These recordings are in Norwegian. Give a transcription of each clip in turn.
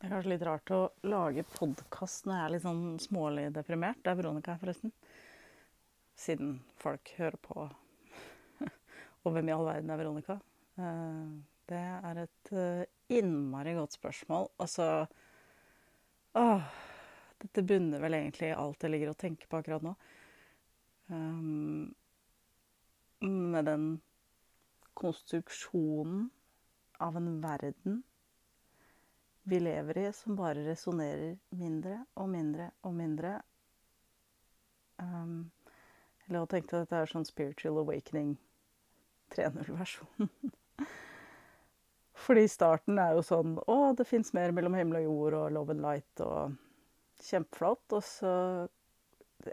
Det er kanskje litt rart å lage podkast når jeg er litt sånn smålig deprimert. Det er Veronica her, forresten. Siden folk hører på Og hvem i all verden er Veronica? Eh, det er et eh, innmari godt spørsmål. Altså Åh, dette bunner vel egentlig i alt jeg ligger og tenker på akkurat nå. Um, med den konstruksjonen av en verden vi lever i, som bare resonnerer mindre og mindre og mindre. Um, eller jeg tenkte at dette er sånn spiritual awakening 3.0-versjon. Fordi starten er jo sånn Å, det fins mer mellom himmel og jord og love and light og Kjempeflott. Og så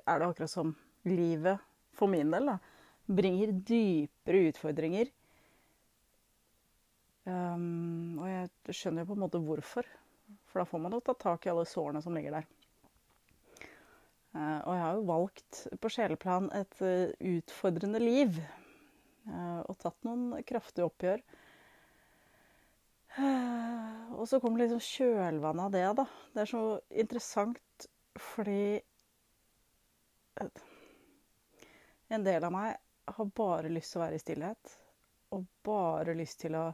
er det akkurat som livet, for min del, da, bringer dypere utfordringer Um, og jeg skjønner jo på en måte hvorfor. For da får man jo tatt tak i alle sårene som ligger der. Uh, og jeg har jo valgt på sjeleplan et uh, utfordrende liv. Uh, og tatt noen kraftige oppgjør. og så kommer liksom kjølvannet av det, da. Det er så interessant fordi En del av meg har bare lyst til å være i stillhet. Og bare lyst til å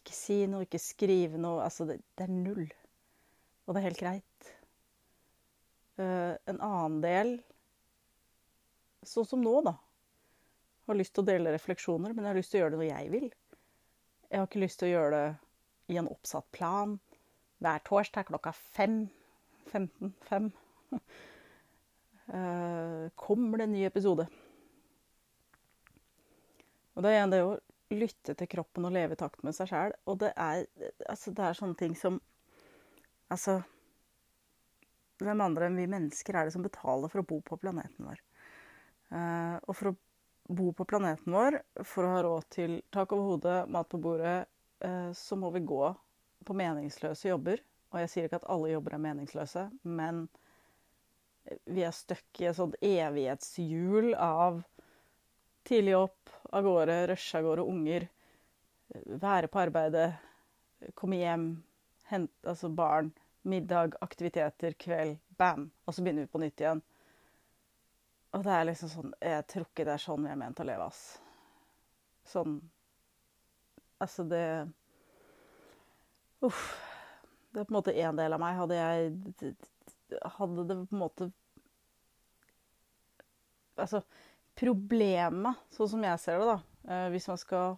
ikke si noe, ikke skrive noe. Altså, det, det er null. Og det er helt greit. Uh, en annen del, sånn som nå, da, har lyst til å dele refleksjoner, men jeg har lyst til å gjøre det når jeg vil. Jeg har ikke lyst til å gjøre det i en oppsatt plan. Hver torsdag klokka fem. 15. Fem. Uh, kommer det en ny episode. Og det er det å lytte til kroppen og leve i takt med seg sjæl. Og det er, altså, det er sånne ting som Altså Hvem andre enn vi mennesker er det som betaler for å bo på planeten vår? Uh, og for å bo på planeten vår, for å ha råd til tak over hodet, mat på bordet, uh, så må vi gå på meningsløse jobber. Og jeg sier ikke at alle jobber er meningsløse, men vi er stuck i et sånt evighetshjul av tidlig opp, av gårde, rushe av gårde unger. Være på arbeidet, komme hjem, hente altså barn, middag, aktiviteter, kveld, bam. Og så begynner vi på nytt igjen. Og det er liksom sånn Jeg tror ikke det er sånn vi er ment å leve, ass. Sånn Altså, det Uff. Det er på en måte én del av meg. Hadde jeg Hadde det på en måte Altså problemet, sånn som jeg ser det, da, eh, hvis man skal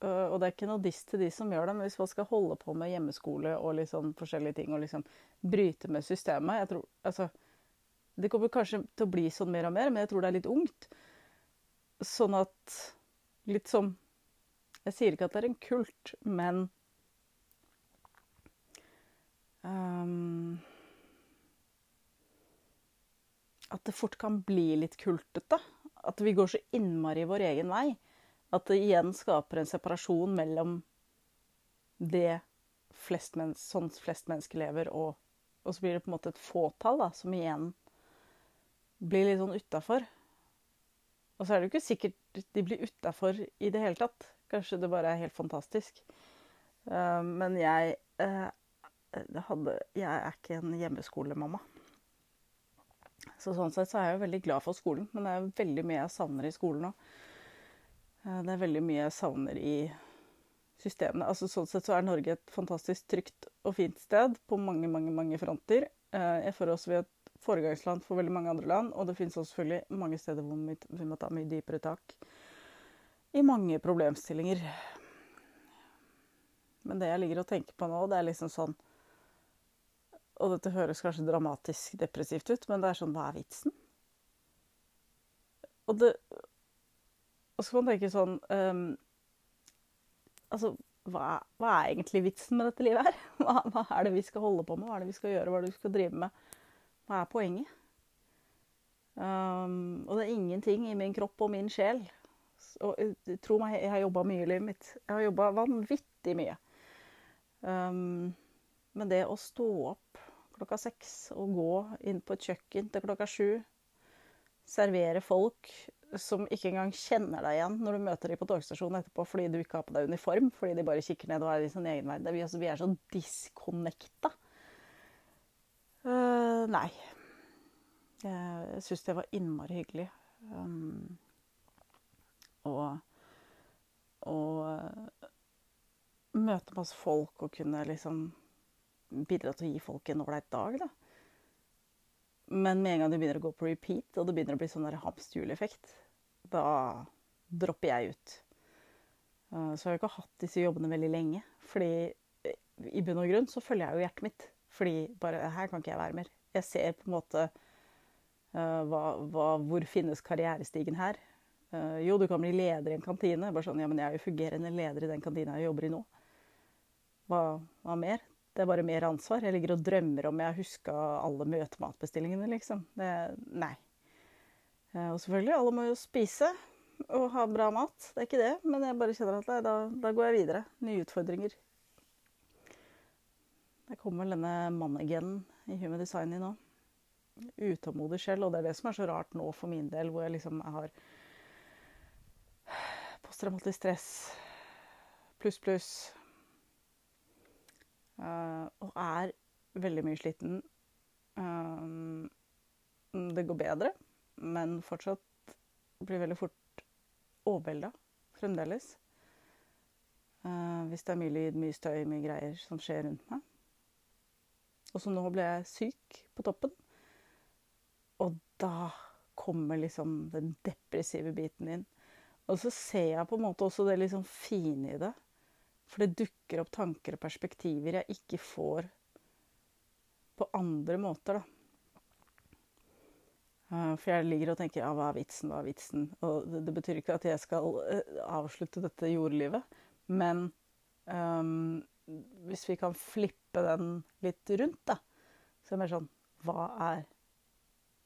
Og det er ikke noe diss til de som gjør det, men hvis man skal holde på med hjemmeskole og liksom forskjellige ting og liksom bryte med systemet jeg tror, altså, Det kommer kanskje til å bli sånn mer og mer, men jeg tror det er litt ungt. Sånn at Litt som Jeg sier ikke at det er en kult, men um, At det fort kan bli litt kultete at vi går så innmari vår egen vei at det igjen skaper en separasjon mellom det flest sånn flest mennesker lever, og, og, så blir det på en måte et fåtall da, som igjen blir litt sånn utafor. Og så er det jo ikke sikkert de blir utafor i det hele tatt. Kanskje det bare er helt fantastisk. Uh, men jeg, uh, hadde, jeg er ikke en hjemmeskolemamma. Så sånn sett så er jeg jo veldig glad for skolen, men det er veldig mye jeg savner i skolen òg. Eh, det er veldig mye jeg savner i systemene. Altså Sånn sett så er Norge et fantastisk trygt og fint sted på mange, mange, mange fronter. Eh, jeg føler også vi er et foregangsland for veldig mange andre land, og det finnes også selvfølgelig mange steder hvor vi må ta mye dypere tak i mange problemstillinger. Men det jeg ligger og tenker på nå, det er liksom sånn og dette høres kanskje dramatisk depressivt ut, men det er sånn Hva er vitsen? Og det Og så kan man tenke sånn um, Altså, hva, hva, er egentlig vitsen med dette livet her? Hva, hva, er det vi skal holde på med? Hva er det vi skal gjøre? Hva er det vi skal drive med? Hva er poenget? Um, og det er ingenting i min kropp og min sjel. Og tro meg, jeg har jobba mye i livet mitt. Jeg har jobba vanvittig mye. Um, men det å stå opp klokka seks og gå inn på et kjøkken til klokka sju. Servere folk som ikke engang kjenner deg igjen når du møter dem på togstasjonen etterpå fordi du ikke har på deg uniform, fordi de bare kikker ned og er i sin egen verden. Vi, er så disconnecta. Uh, nei. Jeg syns det var innmari hyggelig. Um, og og møte masse folk og kunne liksom bidra til å gi folk en ålreit dag, da. Men med en gang du begynner å gå på repeat, og det begynner å bli sånn hamsterhjuleffekt, da dropper jeg ut. Eh, så jeg har ikke hatt disse jobbene veldig lenge. Fordi eh, i bunn og grunn så følger jeg jo hjertet mitt. Fordi bare her kan ikke jeg være mer. Jeg ser på en måte uh, hva, hva, hvor finnes karrierestigen her. Uh, jo, du kan bli leder i en kantine. Bare sånn, ja, men jeg er jo fungerende leder i den kantina jeg jobber i nå. Hva, hva mer? Det er bare mer ansvar. Jeg ligger og drømmer om jeg huska alle møtematbestillingene, liksom. Det, nei. Uh, og selvfølgelig, alle må jo spise og ha bra mat. Det er ikke det, men jeg bare kjenner at nei, da, da går jeg videre. Nye utfordringer. Der kommer denne mannegenen i Human Design i nå utålmodig selv. Og det er det som er så rart nå for min del, hvor jeg liksom har posttraumatisk stress pluss, pluss. Uh, og er veldig mye sliten. Um, det går bedre, men fortsatt blir veldig fort overvelda fremdeles. Uh, hvis det er mye lyd, mye støy, mye greier som skjer rundt meg. Og så nå ble jeg syk på toppen. Og da kommer liksom den depressive biten inn. Og så ser jeg på en måte også det liksom fine i det. For det dukker opp tanker og perspektiver jeg ikke får på andre måter, da. Eh, for jeg ligger og tenker ja, hva er vitsen, hva er vitsen? Og det, det betyr ikke at jeg skal uh, avslutte dette jordlivet, men um, hvis vi kan flippe den litt rundt, da, så er det mer sånn Hva er,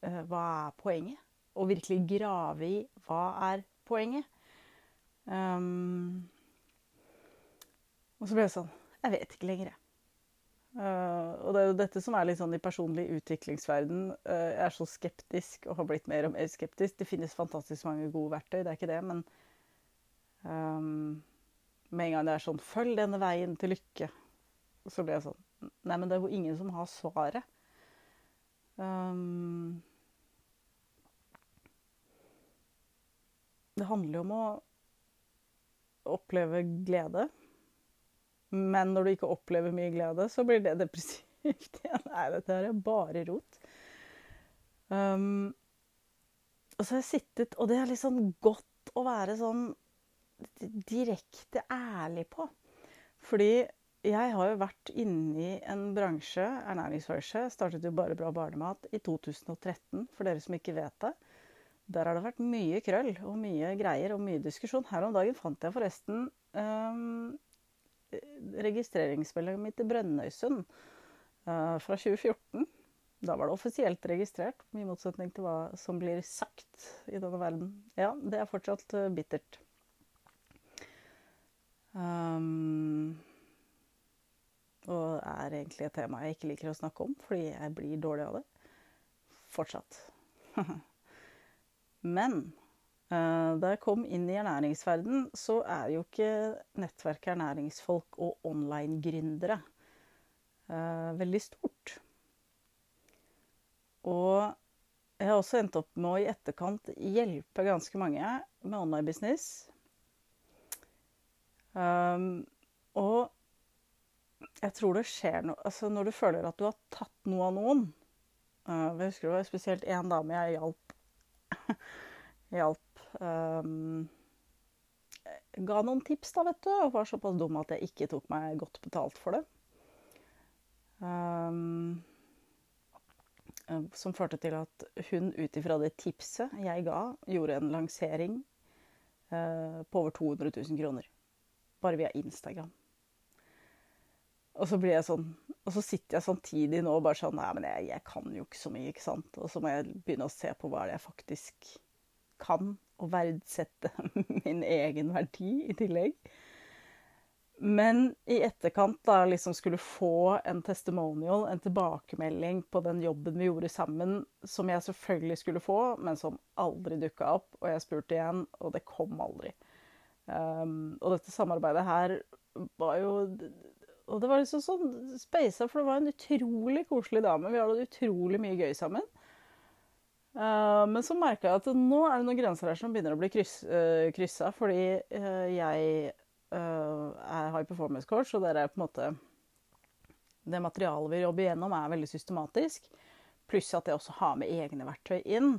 uh, hva er poenget? Og virkelig grave i hva er poenget? Um, og så ble jeg sånn Jeg vet ikke lenger, jeg. Uh, og det er jo dette som er litt sånn i personlig utviklingsverden. Uh, jeg er så skeptisk og har blitt mer og mer skeptisk. Det finnes fantastisk mange gode verktøy, det er ikke det, men um, med en gang det er sånn 'Følg denne veien til lykke', så blir jeg sånn Nei, men det er jo ingen som har svaret. Um, det handler jo om å oppleve glede. Men når du ikke opplever mye glede, så blir det depressivt. igjen. Nei, dette her er bare rot. Um, og så har jeg sittet Og det er litt sånn godt å være sånn direkte ærlig på. Fordi jeg har jo vært inni en bransje, ernæringsbransje, startet jo bare Bra barnemat i 2013, for dere som ikke vet det. Der har det vært mye krøll og mye greier og mye diskusjon. Her om dagen fant jeg forresten um, registreringsmeldinga mi til Brønnøysund uh, fra 2014. Da var det offisielt registrert, i motsetning til hva som blir sagt i denne verden. Ja, det er fortsatt uh, bittert. Um, og er egentlig et tema jeg ikke liker å snakke om, fordi jeg blir dårlig av det. Fortsatt. Men da jeg kom inn i ernæringsverden, så er jo ikke nettverket ernæringsfolk og online-gründere uh, veldig stort. Og jeg har også endt opp med å i etterkant hjelpe ganske mange med online business. Um, og jeg tror det skjer noe Altså når du føler at du har tatt noe av noen uh, Jeg husker det var spesielt én dame jeg hjalp hjalp. Um, ga noen tips, da, vet du, og var såpass dum at jeg ikke tok meg godt betalt for det. Um, som førte til at hun ut ifra det tipset jeg ga, gjorde en lansering uh, på over 200 000 kroner. Bare via Instagram. Og så sånn Og så sitter jeg samtidig nå og bare sånn Nei, men jeg, jeg, kan jo ikke så mye, ikke sant. Og så må jeg begynne å se på hva det er jeg faktisk kan, og verdsette min egen verdi i tillegg. Men i etterkant, da jeg liksom skulle få en testimonial, en tilbakemelding på den jobben vi gjorde sammen, som jeg selvfølgelig skulle få, men som aldri dukka opp, og jeg spurte igjen, og det kom aldri. Um, og dette samarbeidet her var jo Og det var liksom sånn speisa, for det var en utrolig koselig dame. Vi hadde utrolig mye gøy sammen. Uh, men så merka jeg at nå er det noen grenser her som begynner å bli kryss, uh, kryssa, fordi uh, jeg er high performance coach, og det er på en måte Det materialet vi jobber gjennom, er veldig systematisk. Pluss at jeg også har med egne verktøy inn.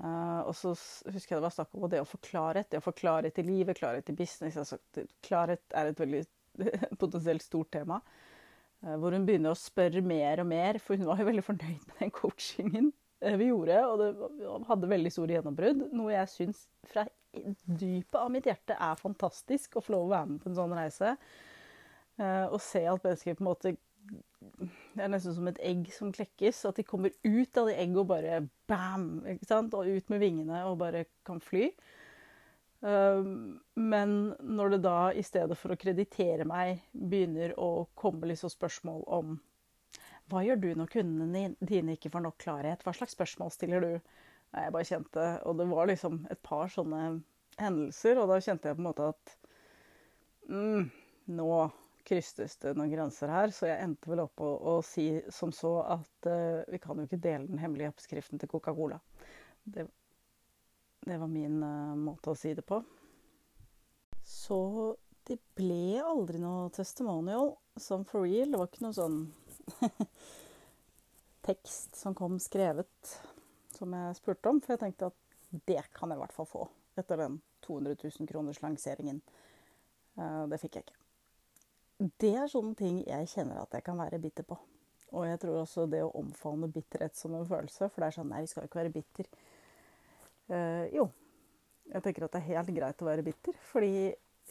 og så husker jeg det var snakk om det å få klarhet. Det å få klarhet i livet, klarhet i business. Altså, klarhet er et veldig potensielt stort tema. hvor hun begynner å spørre mer og mer, for hun var jo veldig fornøyd med den coachingen vi gjorde. Og det hadde veldig store gjennombrudd. Noe jeg syns fra dypet av mitt hjerte er fantastisk å få lov å være med på en sånn reise. Uh, og se at mennesker på en måte Det er nesten som et egg som klekkes. At de kommer ut av det egget og bare bam! ikke sant? Og ut med vingene og bare kan fly. Uh, men når det da, i stedet for å kreditere meg, begynner å komme liksom spørsmål om hva gjør du når kundene dine ikke får nok klarhet? Hva slags spørsmål stiller du? Jeg bare kjente, Og det var liksom et par sånne hendelser, og da kjente jeg på en måte at mm, nå krystes det noen grenser her. Så jeg endte vel opp å, å si som så at uh, vi kan jo ikke dele den hemmelige oppskriften til Coca-Cola. Det, det, var min uh, måte å si det på. Så det ble aldri noe testimonial som for real. Det var ikke noe sånn tekst som kom skrevet som jeg spurte om. For jeg tenkte at det kan jeg i hvert fall få etter den 200 000 kroners lanseringen. Uh, det fikk jeg ikke. Det er sånne ting jeg kjenner at jeg kan være bitter på. Og jeg tror også det å omfavne bitterhet som en følelse, for det er sånn Nei, vi skal jo ikke være bitter. Eh, jo. Jeg tenker at det er helt greit å være bitter. Fordi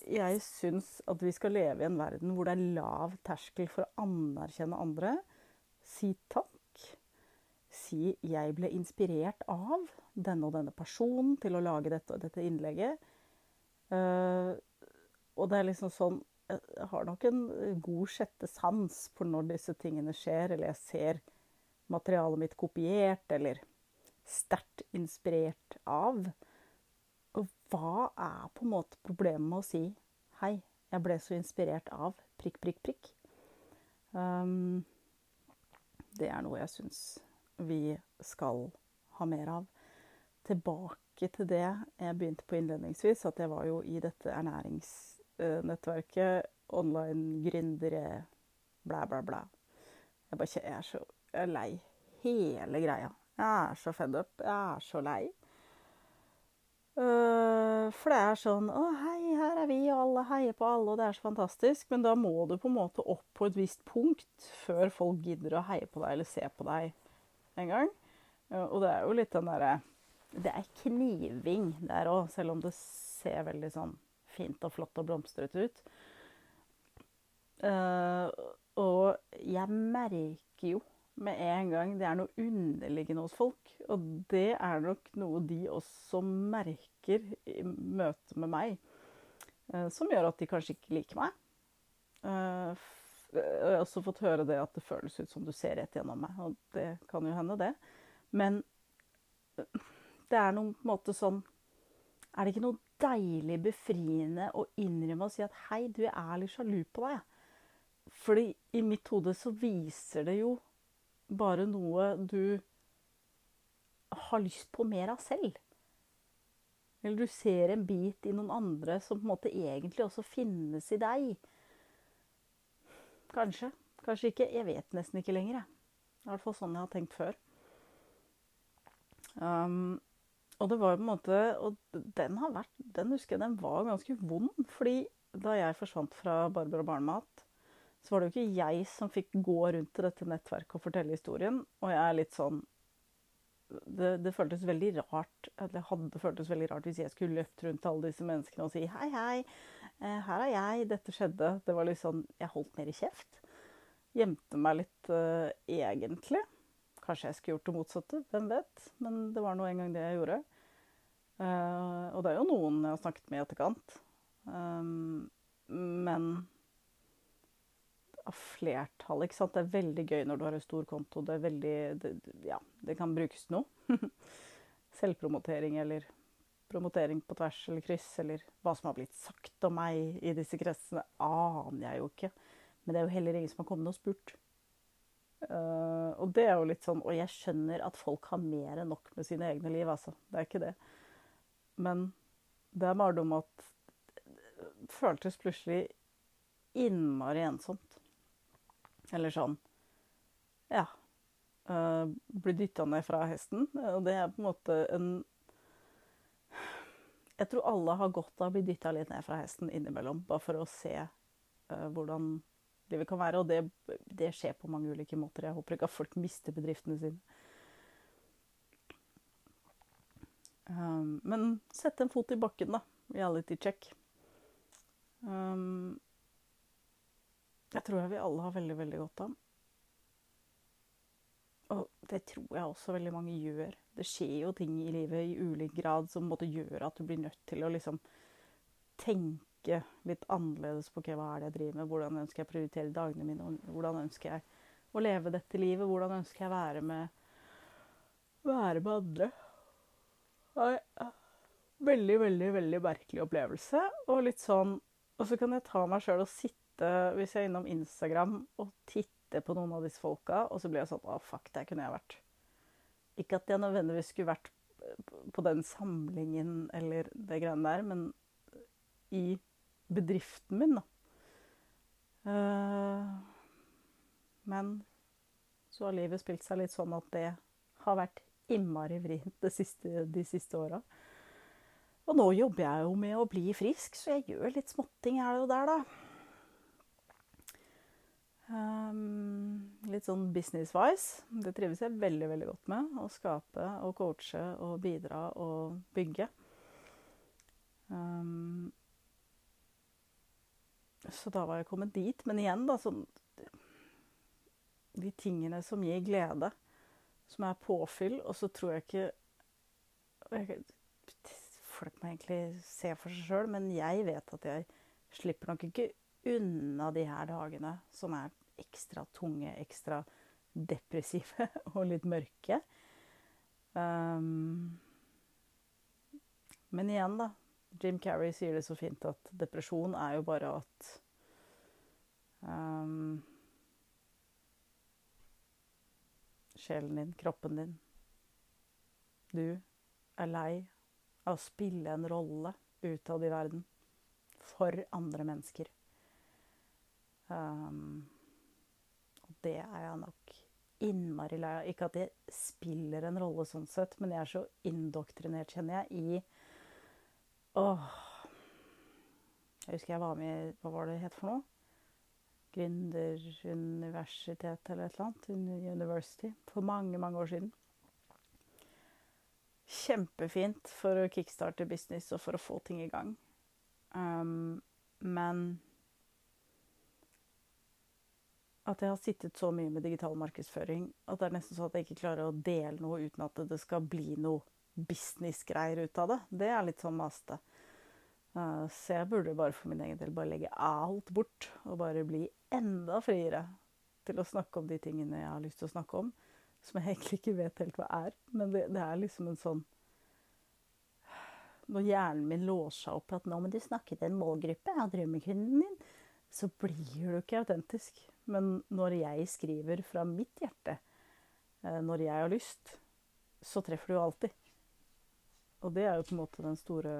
jeg syns at vi skal leve i en verden hvor det er lav terskel for å anerkjenne andre. Si takk si 'jeg ble inspirert av denne og denne personen til å lage dette, dette innlegget'. Uh, og det er liksom sånn Jeg har nok en god sjette sans for når disse tingene skjer, eller jeg ser materialet mitt kopiert, eller sterkt inspirert av. Og hva er på en måte problemet med å si 'hei, jeg ble så inspirert av prikk, prikk, prikk'? Um, det er noe jeg syns vi skal ha mer av. Tilbake til det jeg begynte på innledningsvis, at jeg var jo i dette ernæringsnettverket. Online gründere, blæ, blæ, blæ. Jeg, bare, jeg er så jeg er lei hele greia. Jeg er så fed up. Jeg er så lei. Uh, for det er sånn Å, hei, her er vi, og alle heier på alle, og det er så fantastisk. Men da må du på en måte opp på et visst punkt før folk gidder å heie på deg eller se på deg en gang. Og det er jo litt den derre Det er kniving der òg, selv om det ser veldig sånn fint og flott og blomstrete ut. Uh, og jeg merker jo med en gang det er noe underliggende hos folk. Og det er nok noe de også merker i møte med meg, uh, som gjør at de kanskje ikke liker meg. Uh, jeg har også fått høre det at det føles ut som du ser rett gjennom meg. Og det kan jo hende, det. Men det er noen måte sånn Er det ikke noe deilig befriende å innrømme og si at hei, du er litt sjalu på deg? Fordi i mitt hode så viser det jo bare noe du har lyst på mer av selv. Eller du ser en bit i noen andre som på en måte egentlig også finnes i deg. Kanskje. Kanskje ikke. Jeg vet nesten ikke lenger, jeg. I hvert fall sånn jeg har tenkt før. Um, og det var på en måte Og den har vært Den husker jeg den var ganske vond. Fordi da jeg forsvant fra Barbara Barnemat, så var det jo ikke jeg som fikk gå rundt til dette nettverket og fortelle historien. Og jeg er litt sånn det, det, føltes veldig rart eller hadde føltes veldig rart hvis jeg skulle løpt rundt til alle disse menneskene og si hei, hei, Eh, her er jeg, dette skjedde. Det var litt sånn Jeg holdt mer i kjeft. Gjemte meg litt uh, egentlig. Kanskje jeg skulle gjort det motsatte, hvem vet. Men det var nå en gang det jeg gjorde. Uh, og det er jo noen jeg har snakket med i etterkant. Um, men av flertallet. ikke sant? Det er veldig gøy når du har en stor konto. Det er veldig det, Ja, det kan brukes til noe. Selvpromotering eller promotering på tvers eller kryss, eller hva som har blitt sagt om meg i disse kretsene, aner jeg jo ikke. Men det er jo heller ingen som har kommet og spurt. Uh, og det er jo litt sånn Og jeg skjønner at folk har mer enn nok med sine egne liv, altså. Det er ikke det. Men det er bare noe at det føltes plutselig innmari ensomt. Eller sånn Ja. Uh, bli dytta ned fra hesten. Og det er på en måte en Jeg tror alle har godt av å bli dytta litt ned fra hesten innimellom, bare for å se uh, hvordan livet kan være. Og det, det, skjer på mange ulike måter. Jeg håper ikke at folk mister bedriftene sine. Um, men sette en fot i bakken, da. Reality check. Um, jeg tror jeg vi alle har veldig, veldig godt av. Og det tror jeg også veldig mange gjør. Det skjer jo ting i livet i ulik grad som måtte gjøre at du blir nødt til å liksom tenke litt annerledes på okay, hva er det jeg driver med, hvordan ønsker jeg å prioritere dagene mine, hvordan ønsker jeg å leve dette livet, hvordan ønsker jeg å være med, være med andre. Veldig, veldig, veldig merkelig opplevelse. Og litt sånn Og så kan jeg ta meg sjøl og sitte, hvis jeg er innom Instagram, og titter på noen av disse folka, og så blir jeg sånn Å, fuck, der kunne jeg vært. Ikke at jeg nødvendigvis skulle vært på den samlingen eller det greiene der, men i bedriften min, da. Uh, men så har livet spilt seg litt sånn at det har vært innmari vrient siste, de siste åra. Og nå jobber jeg jo med å bli frisk, så jeg gjør litt småtting her og der, da. Um, litt sånn business-wise. Det trives jeg veldig veldig godt med. Å skape og coache og bidra og bygge. Um, så da var jeg kommet dit. Men igjen, da, sånn De tingene som gir glede, som er påfyll, og så tror jeg ikke jeg, Folk må egentlig se for seg sjøl, men jeg vet at jeg slipper nok ikke unna de her dagene som er ekstra tunge, ekstra depressive og litt mørke. Um, men igjen, da. Jim Carrey sier det så fint at depresjon er jo bare at um, sjelen din, kroppen din. Du er lei av å spille en rolle utad i verden for andre mennesker. Um, det er jeg nok innmari lei av. Ikke at det spiller en rolle sånn sett, men jeg er så indoktrinert, kjenner jeg, i Åh Jeg husker jeg var med i Hva var det het for noe? Gründeruniversitet eller et eller annet. University. For mange, mange år siden. Kjempefint for å kickstarte business og for å få ting i gang. Um, men at jeg har sittet så mye med digital markedsføring at det er nesten sånn at jeg ikke klarer å dele noe uten at det skal bli noe businessgreier ut av det. Det er litt sånn maste. Uh, så jeg burde bare for min egen del bare legge alt bort og bare bli enda friere til å snakke om de tingene jeg har lyst til å snakke om, som jeg egentlig ikke vet helt hva er. Men det, det er liksom en sånn Når hjernen min låser seg opp at 'nå må du snakke til en målgruppe av drømmekunden din', så blir du ikke autentisk. Men når jeg skriver fra mitt hjerte, uh, når jeg har lyst, så treffer du alltid. Og det er jo på en måte den store,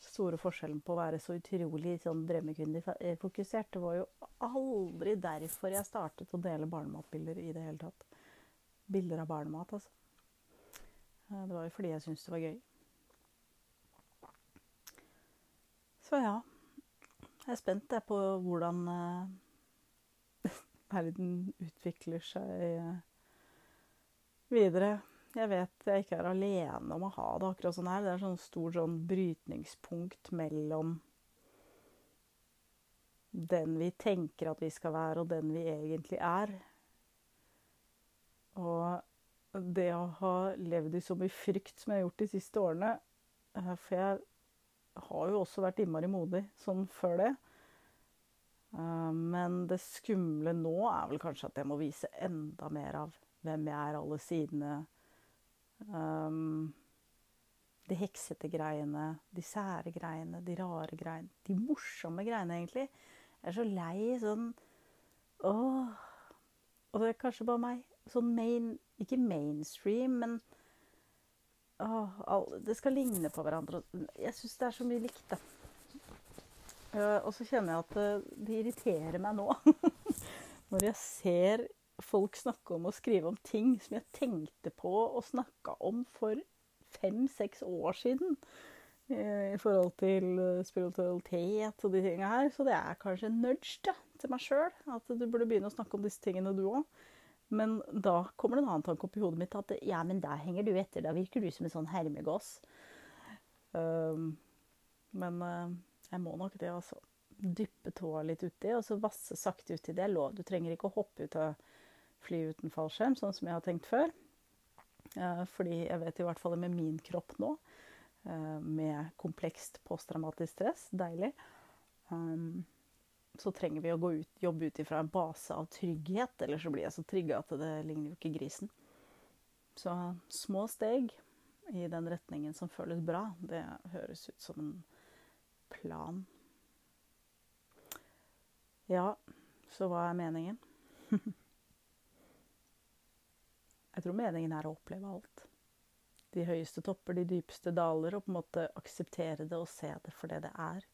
store forskjellen på å være så utrolig sånn drømmekvinnefokusert. Det var jo aldri derfor jeg startet å dele barnematbilder i det hele tatt. Bilder av barnemat, altså. Eh, det var jo fordi jeg syntes det var gøy. Så ja. Jeg er spent på hvordan uh, verden utvikler seg uh, videre jeg vet jeg ikke er alene om å ha det akkurat sånn her. Det er sånn stort sånn brytningspunkt mellom den vi tenker at vi skal være, og den vi egentlig er. Og det å ha levd i så mye frykt som jeg har gjort de siste årene eh, For jeg har jo også vært innmari modig sånn før det. Uh, men det skumle nå er vel kanskje at jeg må vise enda mer av hvem jeg er, alle sidene. Um, de heksete greiene, de sære greiene, de rare greiene. De morsomme greiene, egentlig. Jeg er så lei sånn Åh. Og det er kanskje bare meg. Sånn main Ikke mainstream, men åh, Det skal ligne på hverandre. Jeg syns det er så mye likt, da. Uh, og så kjenner jeg at det, det irriterer meg nå. Når jeg ser folk snakke om og skrive om ting som jeg tenkte på og snakka om for fem-seks år siden. I forhold til spiritualitet og de tingene her. Så det er kanskje en nudge da, til meg sjøl. At du burde begynne å snakke om disse tingene, du òg. Men da kommer det en annen tanke opp i hodet mitt at ja, men der henger du etter. Da virker du som en sånn hermegås. Um, men uh, jeg må nok det, altså. Dyppe tåa litt uti, og så vasse sakte uti. Det er lov. Du trenger ikke å hoppe ut av fly uten fallskjerm, sånn som jeg har tenkt før. Uh, fordi jeg vet i hvert fall med min kropp nå, uh, med komplekst posttraumatisk stress, deilig, um, så trenger vi å gå ut, jobbe ut ifra en base av trygghet. Eller så blir jeg så trygga at det ligner jo ikke grisen. Så små steg i den retningen som føles bra, det høres ut som en plan. Ja, så hva er meningen? jeg tror meningen er å oppleve alt. De høyeste topper, de dypeste daler, og på en måte akseptere det og se det for det det er.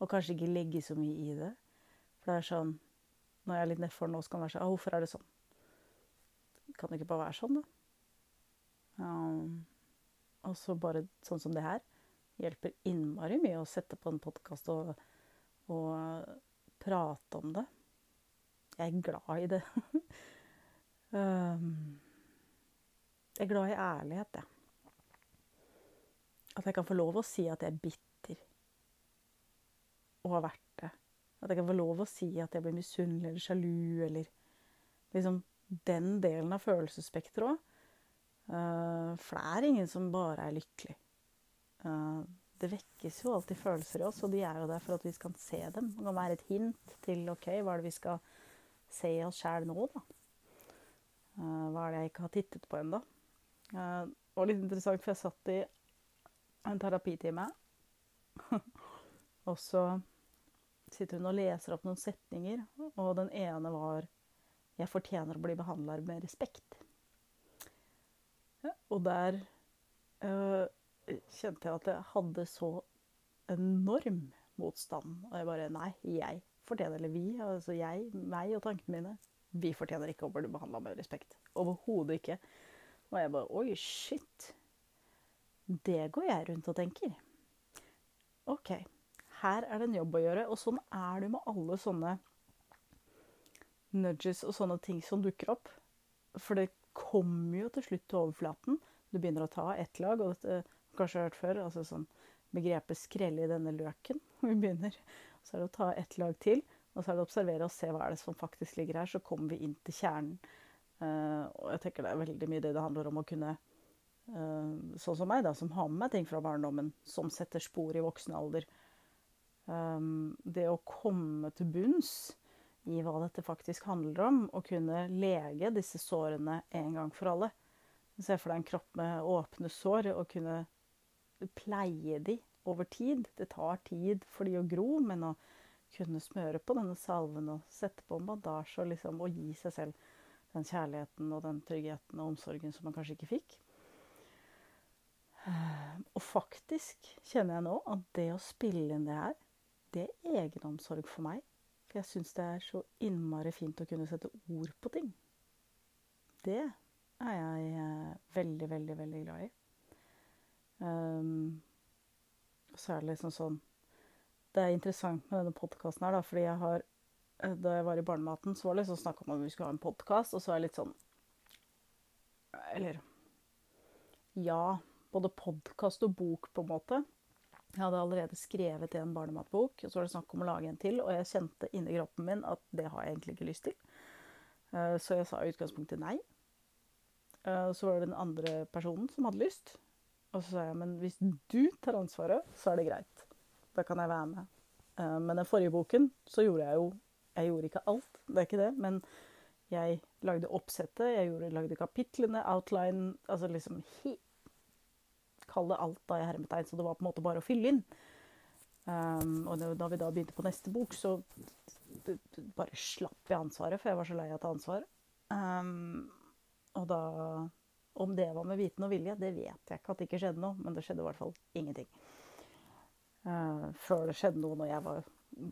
Og kanskje ikke legge så mye i det. Det er sånn Når jeg er litt nedfor nå, så kan det være sånn Hvorfor er det sånn? Kan det ikke bare være sånn, da? Um, og så bare sånn som det her hjelper innmari mye å sette på en podkast og, og, prate om det. Jeg er glad i det. um, jeg er glad i ærlighet, jeg. At jeg kan få lov å si at jeg er bitter. Og har vært det. At jeg kan få lov å si at jeg blir misunnelig eller sjalu, eller liksom den delen av følelsesspekteret òg. Uh, for det er ingen som bare er lykkelig. Uh, det vekkes jo alltid følelser i oss, og de er jo der for at vi skal se dem. Det kan være et hint til OK, hva er det vi skal se i oss sjæl nå, da? Uh, hva er det jeg ikke har tittet på ennå? Det var litt interessant, for jeg satt i en terapitime, og så sitter hun og leser opp noen setninger, og den ene var 'Jeg fortjener å bli behandla med respekt'. Og der øh, kjente jeg at jeg hadde så enorm motstand. Og jeg bare Nei, jeg fortjener, eller vi, altså jeg, meg og tankene mine, vi fortjener ikke å bli behandla med respekt. Overhodet ikke. Og jeg bare Oi, shit. Det går jeg rundt og tenker. OK. Her er det en jobb å gjøre. Og sånn er det med alle sånne nudges og sånne ting som dukker opp. For det kommer jo til slutt til overflaten. Du begynner å ta ett lag, og dette kanskje hørt før. altså sånn Begrepet 'skrelle i denne løken'. Vi begynner. Så er det å ta ett lag til, og så er det å observere og se hva er det som faktisk ligger her. Så kommer vi inn til kjernen. Uh, og jeg tenker det er veldig mye det det handler om å kunne uh, Sånn som meg, da, som har med meg ting fra barndommen, som setter spor i voksen alder. Um, det å komme til bunns i hva dette faktisk handler om, og kunne lege disse sårene en gang for alle. Se for deg en kropp med åpne sår, og kunne pleie de over tid. Det tar tid for de å gro, men å kunne smøre på denne salven og sette på en bandasje og, liksom, og gi seg selv den kjærligheten og den tryggheten og omsorgen som man kanskje ikke fikk. Og faktisk kjenner jeg nå at det å spille inn det her, det er egenomsorg for meg. For jeg syns det er så innmari fint å kunne sette ord på ting. Det er jeg eh, veldig, veldig, veldig glad i. Um, så er det liksom sånn Det er interessant med denne podkasten her, da, fordi jeg har eh, Da jeg var i Barnematen, så var det liksom snakk om at vi skulle ha en podkast, og så er det litt sånn Eller Ja, både podkast og bok, på en måte. Jeg hadde allerede skrevet en barnematbok, og så var det snakk om å lage en til, og jeg kjente inni kroppen min at det har jeg egentlig ikke lyst til. Eh, så jeg sa i utgangspunktet nei. Eh, så var det den andre personen som hadde lyst. Og så sa jeg men hvis du tar ansvaret, så er det greit. Da kan jeg være med. Eh, men den forrige boken så gjorde jeg jo Jeg gjorde ikke alt, det er ikke det, men jeg lagde oppsettet, jeg lagde kapitlene, outline Altså liksom he, Kall det alt da i hermetegn, så det var på en måte bare å fylle inn. Um, og da vi da begynte på neste bok, så bare slapp jeg ansvaret, for jeg var så lei av å ta ansvar. Um, og da Om det var med viten og vilje, det vet jeg ikke at det ikke skjedde noe, men det skjedde i hvert fall ingenting. Uh, før det skjedde noe når jeg var,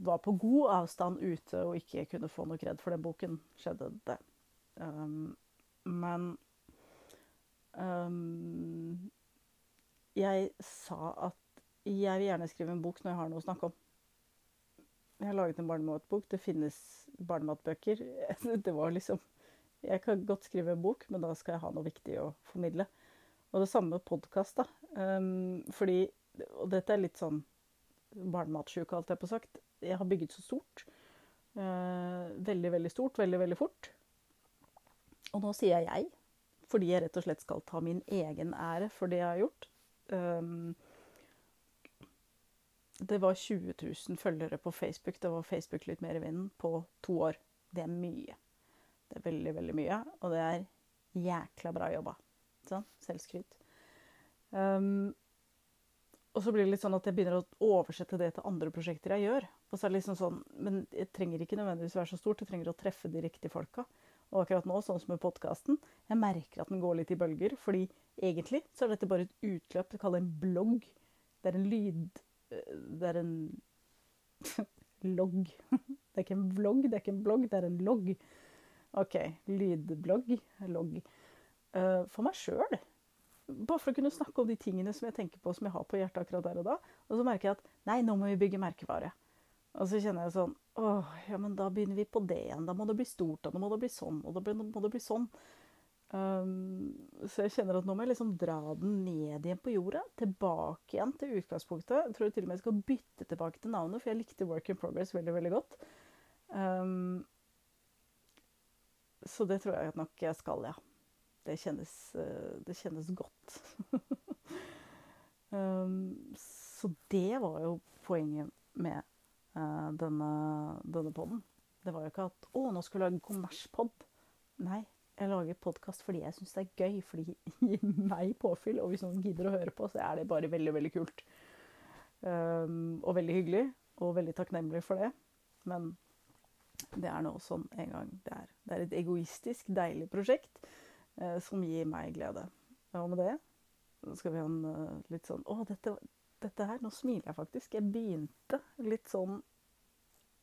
var, på god avstand ute og ikke kunne få noe kred for den boken, skjedde det. Um, men um, jeg sa at jeg vil gjerne skrive en bok når jeg har noe å snakke om. Jeg har laget en barnematbok. Det finnes barnematbøker. Det var liksom Jeg kan godt skrive en bok, men da skal jeg ha noe viktig å formidle. Og det samme med podkast, da. Um, fordi Og dette er litt sånn barnematsjuke, alt jeg på sagt. Jeg har bygget så stort. Uh, veldig, veldig stort. Veldig, veldig fort. Og nå sier jeg jeg, fordi jeg rett og slett skal ta min egen ære for det jeg har gjort. Um, det var 20 000 følgere på Facebook. Det var Facebook litt mer i vinden på to år. Det er mye. Det er veldig, veldig mye. Og det er jækla bra jobba. Sånn? Selvskryt. Um, og så blir det litt sånn at jeg begynner å oversette det til andre prosjekter jeg gjør. Og så er det liksom sånn, Men jeg trenger ikke nødvendigvis være så stort. Jeg trenger å treffe de riktige folka. Og akkurat nå, sånn som med podkasten, jeg merker at den går litt i bølger. Fordi egentlig så er dette bare et utløp. Det kaller en blogg. Det er en lyd det er en logg. Det er ikke en vlogg, det er ikke en blogg, det er en logg. OK. Lydblogg. Logg. Uh, for meg sjøl. Bare for å kunne snakke om de tingene som jeg tenker på som jeg har på hjertet akkurat der og da. Og så merker jeg at nei, nå må vi bygge merkevare. Og så kjenner jeg sånn åh, ja, men da begynner vi på det igjen. Da må det bli stort, og da må det bli sånn, og da må det bli sånn. Um, så jeg kjenner at nå må jeg liksom dra den ned igjen på jorda. Tilbake igjen til utgangspunktet. Jeg tror jeg til og med jeg skal bytte tilbake til navnet, for jeg likte Work in Progress veldig veldig godt. Um, så det tror jeg nok jeg skal, ja. Det kjennes, uh, det kjennes godt. um, så det var jo poenget med uh, denne, denne poden. Det var jo ikke at 'Å, nå skal vi lage kommerspod'. Nei, jeg lager podkast fordi jeg syns det er gøy, fordi det gir meg påfyll. Og hvis noen gidder å høre på, så er det bare veldig, veldig kult. Um, og veldig hyggelig, og veldig takknemlig for det. Men det er nå sånn en gang det er. Det er et egoistisk, deilig prosjekt uh, som gir meg glede. Og med det skal vi ha en uh, litt sånn Å, dette, dette, her Nå smiler jeg faktisk. Jeg begynte litt sånn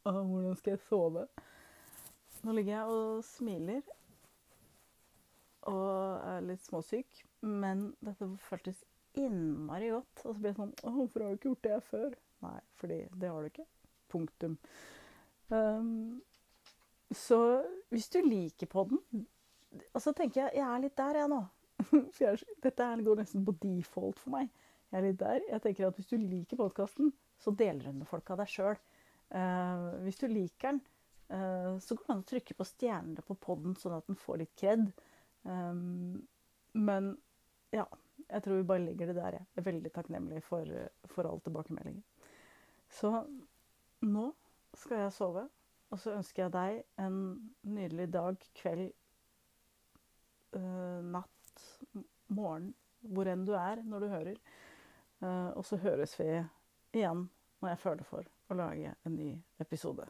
Å, hvordan skal jeg sove? Nå ligger jeg og smiler og er litt småsyk. Men dette føltes innmari godt. Og så ble jeg sånn Å, hvorfor har du ikke gjort det før? Nei, fordi det har du ikke. Punktum. Um, så hvis du liker podden Og så tenker jeg jeg er litt der, jeg nå. Jeg, dette går nesten på default for meg. Jeg er litt der. Jeg tenker at Hvis du liker podkasten, så deler den med folk av deg sjøl. Uh, hvis du liker den, uh, så går det an å trykke på stjernene på podden, sånn at den får litt kred. Um, men ja, jeg tror vi bare ligger det der. Jeg er veldig takknemlig for, for all tilbakemeldingen. Så nå skal jeg sove, og så ønsker jeg deg en nydelig dag, kveld, uh, natt, morgen, hvor enn du er når du hører. Uh, og så høres vi igjen når jeg føler for å lage en ny episode.